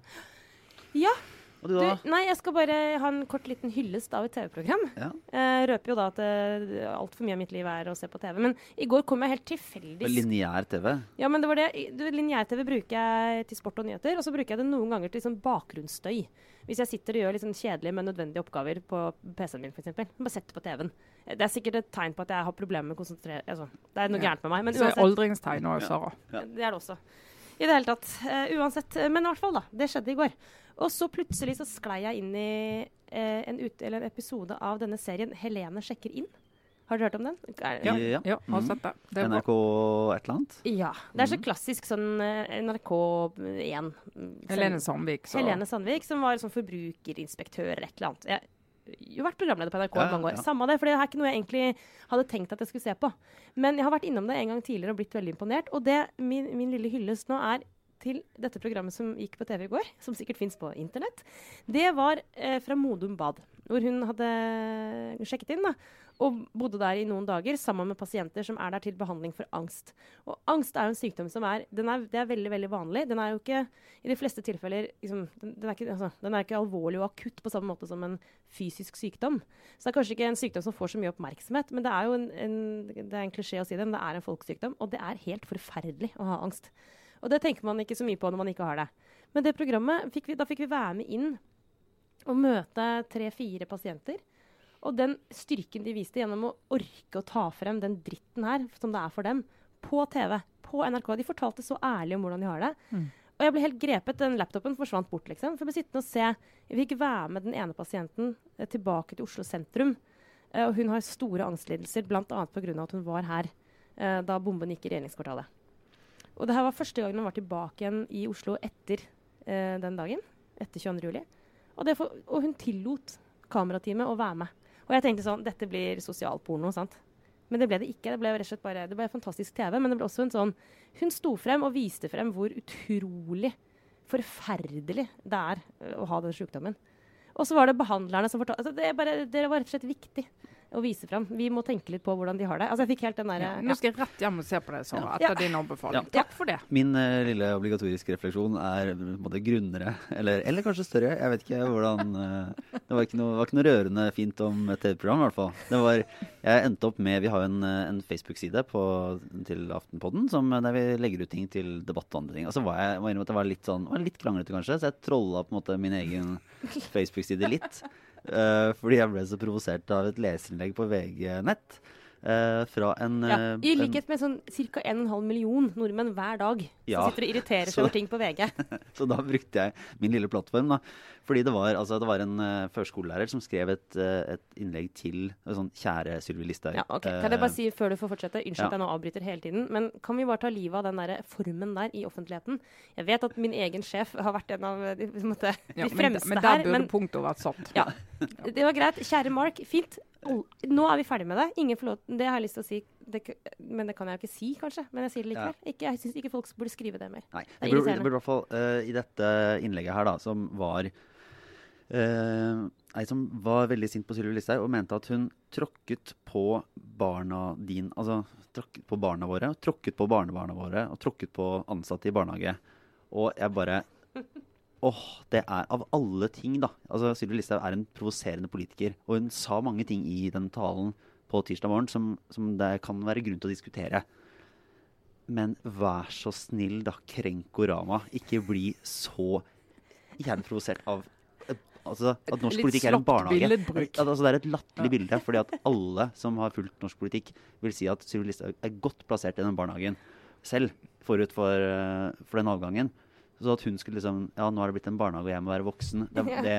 Og du Du, da? nei, jeg skal bare ha en kort liten hyllest av et TV-program. Ja. Eh, røper jo da at uh, altfor mye av mitt liv er å se på TV. Men i går kom jeg helt tilfeldig Lineær TV? Ja, men det var det. du, Lineær-TV bruker jeg til sport og nyheter, og så bruker jeg det noen ganger til liksom bakgrunnsstøy. Hvis jeg sitter og gjør sånn kjedelige, men nødvendige oppgaver på PC-en min, f.eks. Bare sett på TV-en. Eh, Det er sikkert et tegn på at jeg har problemer med å konsentrere altså, Det er noe Ja. gærent med meg. Men Så er uansett. aldringstegn òg, Sara. Ja. Det er det også. I det hele tatt. Uh, uansett. eh, Men i hvert fall, da. Det skjedde i går. Og så plutselig så sklei jeg inn i eh, en, ut, eller en episode av denne serien 'Helene sjekker inn'. Har dere hørt om den? Er- Ja. Ja. Ja, har Mhm. sett det. det er bra. NRK et eller annet? Ja. Det er så Mhm. klassisk sånn eh, NRK1. mm, Helene Sandvik. Så. Helene Sandvik, som var sånn forbrukerinspektør eller et eller annet. Jeg har jo vært programleder på NRK i Ja, mange år. ja. Samme det, for det er ikke noe jeg egentlig hadde tenkt at jeg skulle se på. Men jeg har vært innom det en gang tidligere og blitt veldig imponert. Og det, min, min lille hyllest nå er til dette programmet som gikk på TV i går, som sikkert fins på internett. Det var eh, fra Modum Bad, hvor hun hadde sjekket inn. da, og bodde der i noen dager sammen med pasienter som er der til behandling for angst. Og angst er jo en sykdom som er, er, det er veldig veldig vanlig. Den er jo ikke i de fleste tilfeller liksom, den, den, er ikke, altså, den er ikke alvorlig og akutt på samme måte som en fysisk sykdom. Så det er kanskje ikke en sykdom som får så mye oppmerksomhet, men det er jo en, en, det er en klisjé å si det, men det er en folkesykdom. Og det er helt forferdelig å ha angst. Og det tenker man ikke så mye på når man ikke har det. Men det programmet, fikk vi, da fikk vi være med inn og møte tre-fire pasienter. Og den styrken de viste gjennom å orke å ta frem den dritten her, som det er for dem, på TV, på NRK. De fortalte så ærlig om hvordan de har det. Mm. Og jeg ble helt grepet. Den laptopen forsvant bort, liksom. For jeg ble sittende og se Jeg fikk være med den ene pasienten eh, tilbake til Oslo sentrum. Eh, og hun har store angstlidelser, bl.a. pga. at hun var her eh, da bomben gikk i regjeringskvartalet. Og det her var første gangen hun var tilbake igjen i Oslo etter eh, den dagen. Etter 22. juli. Og, for, og hun tillot kamerateamet å være med. Og jeg tenkte sånn Dette blir sosialporno, sant? Men det ble det ikke. Det ble rett og slett bare, det ble fantastisk TV. Men det ble også en sånn Hun sto frem og viste frem hvor utrolig forferdelig det er å ha den sykdommen. Og så var det behandlerne som fortalte altså det, det var rett og slett viktig å vise frem. Vi må tenke litt på hvordan de har det. Altså jeg fikk helt den derre Ja, nå skal jeg rett hjem og se på det, Sara, Ja. etter din anbefaling. Ja. Takk for det. Min uh, lille obligatoriske refleksjon er på en måte grunnere, eller, eller kanskje større. Jeg vet ikke hvordan uh, Det var ikke noe, var ikke noe rørende fint om et TV-program, i hvert fall. Det var, jeg endte opp med Vi har jo en, eh, en Facebook-side til Aftenpodden som, der vi legger ut ting til debatt og andre ting. Og så var jeg var jeg var litt sånn, var litt kranglete, kanskje, så jeg trolla på en måte min egen Facebook-side litt. Eh, fordi jeg ble så provosert av et leserinnlegg på VG Nett. Uh, fra en, ja, eh, I likhet med sånn ca. 1,5 million nordmenn hver dag Ja, som sitter og irriterer seg over ting på VG. Så da brukte jeg min lille plattform. da. Fordi det var, altså, det var en uh, førskolelærer som skrev et, uh, et innlegg til eh, sånn Kjære Sylvi Listhaug. Ja, okay. Kan jeg bare Eh, si før du får fortsette? Unnskyld ja. jeg nå avbryter hele tiden. Men kan vi bare ta livet av den der formen der i offentligheten? Jeg vet at min egen sjef har vært en av de, på en måte, de Ja, men, fremste men der her. burde Men punktet vært satt. ja, det var greit. Kjære Mark, fint. Nå er vi ferdig med det. Ingen får lov Det har jeg lyst til å si, det, men det kan jeg jo ikke si, kanskje. Men jeg sier det likevel. Ikke, jeg syns ikke folk burde skrive det mer. Nei, Det burde, i hvert fall uh, i dette innlegget her, da, som var uh, Ei som var veldig sint på Sylvi Listhaug og mente at hun tråkket på barna din Altså tråkket på barna våre, tråkket på barnebarna våre og tråkket på ansatte i barnehage. Og jeg bare Åh, det er av alle ting, da. Altså, Sylvi Listhaug er en provoserende politiker. Og hun sa mange ting i den talen på tirsdag morgen som, som det kan være grunn til å diskutere. Men vær så snill, da, Krenkorama. Ikke bli så jævlig provosert av eh, altså, at norsk politikk er en barnehage. At, altså, det er et latterlig bilde. fordi at alle som har fulgt norsk politikk, vil si at Sylvi Listhaug er godt plassert i den barnehagen selv, forut for, eh, for den avgangen. Så at hun skulle liksom Ja, nå har det blitt en barnehage, og jeg må være voksen. Det, det,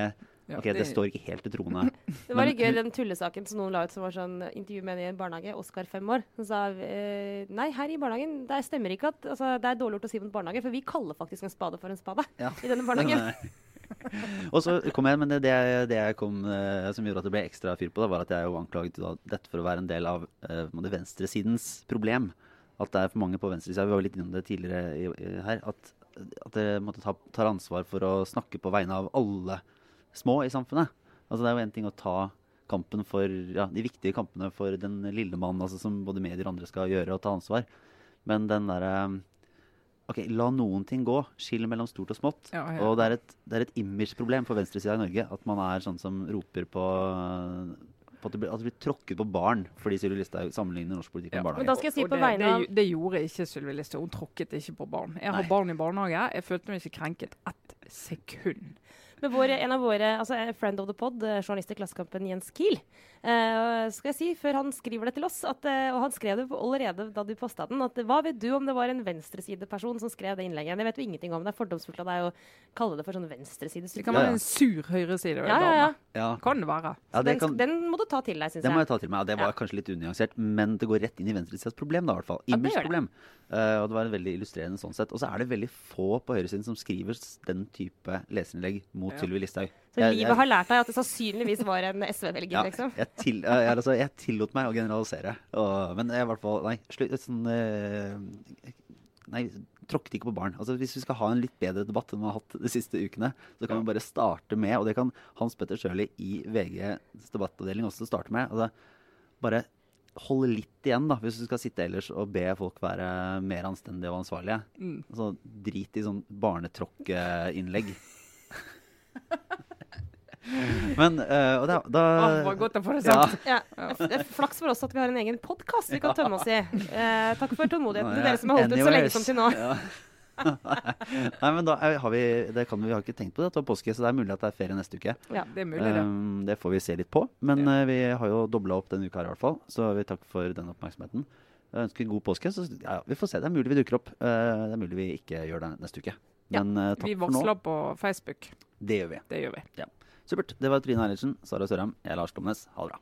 Ja, ok, det står ikke helt til troende. Det var litt gøy den tullesaken som noen la ut som var sånn intervju med en i en barnehage, Oskar fem år. Som sa eh, nei, her i barnehagen det stemmer ikke at altså, det er dårlig gjort å si mot barnehage, for vi kaller faktisk en spade for en spade Ja. i denne barnehagen. og så kom jeg, men det, det, det jeg kom, eh, som gjorde at det ble ekstra fyr på, da, var at jeg jo anklaget da, dette for å være en del av eh, venstresidens problem. At det er for mange på venstresida, vi var jo litt innom det tidligere i, i, her, at, at det måtte ta, tar ansvar for å snakke på vegne av alle små i samfunnet. Altså Det er jo en ting å ta kampen for, ja, de viktige kampene for den lille mann, altså, som både medier og andre skal gjøre og ta ansvar. Men den derre Ok, la noen ting gå. Skill mellom stort og smått. Ja, ja. Og det er et, det er et imageproblem for venstresida i Norge at man er sånn som roper på, på at, det blir, at det blir tråkket på barn fordi Sylvi Listhaug sammenligner norsk politikk med Ja. Men da skal jeg si på det, vegne av Det, det gjorde ikke Sylvi Listhaug. Hun tråkket ikke på barn. Jeg har Nei. barn i barnehage. Jeg følte meg ikke krenket ett sekund. Med vår, en av våre altså friend of the pod, eh, journalist i Klassekampen, Jens Kiel. uh, skal jeg si, før han skriver det til oss, at, uh, og han skrev det allerede da du posta den, at hva vet du om det var en venstresideperson som skrev det innlegget? Det vet du ingenting om. Det er fordomsfullt av deg å kalle det for sånn venstreside. Det kan Ja, være ja. en sur høyreside. ja, ja, ja. Ja, Kan det være. ja det, den, kan, den må du ta til deg, syns det må jeg. jeg ta til meg. og Det var Ja. kanskje litt unyansert, men det går rett inn i venstresidas problem, da, i hvert fall. Imageproblem. Eh, og det var veldig illustrerende sånn sett. Og så er det veldig få på høyresiden som skriver den type leserinnlegg mot Ja. Sylvi Listhaug. Så Jeg- livet jeg- har lært deg at det sannsynligvis var en SV-velger, Ja, liksom. jeg, til, jeg, jeg, altså, jeg tillot meg å generalisere. Og, men jeg i hvert fall Nei, slutt sånn eh, Nei, tråkket ikke på barn. Altså, hvis vi skal ha en litt bedre debatt enn vi har hatt de siste ukene, så kan vi bare starte med, og det kan Hans Petter Sjøli i VGs debattavdeling også starte med, altså, bare holde litt igjen, da, hvis du skal sitte ellers og be folk være mer anstendige og ansvarlige. Mm. Altså, drit i sånn barnetråkkeinnlegg. Men uh, og da, da oh, var godt å få det sagt. Ja. Ja. er flaks for oss at vi har en egen podkast vi kan tømme oss i. Uh, takk for tålmodigheten til dere som har holdt ut så lenge som til nå. Ja. Nei, men da har vi Det kan vi, vi har ikke tenkt på det at det var påske, så det er mulig at det er ferie neste uke. Ja. Det er mulig, det. Um, det får vi se litt på. Men Ja. uh, vi har jo dobla opp denne uka her i hvert fall, så vi takker for den oppmerksomheten. Jeg ønsker god påske. Så ja, vi får se. Det er mulig vi dukker opp. Uh, det er mulig vi ikke gjør det neste uke. Ja, Men eh, takk Vi for nå. varsler på Facebook. Det gjør vi. Det gjør vi. Supert. Det var Trine Eilertsen, Sara Sørheim, jeg er Lars Glomnes. Ha det bra.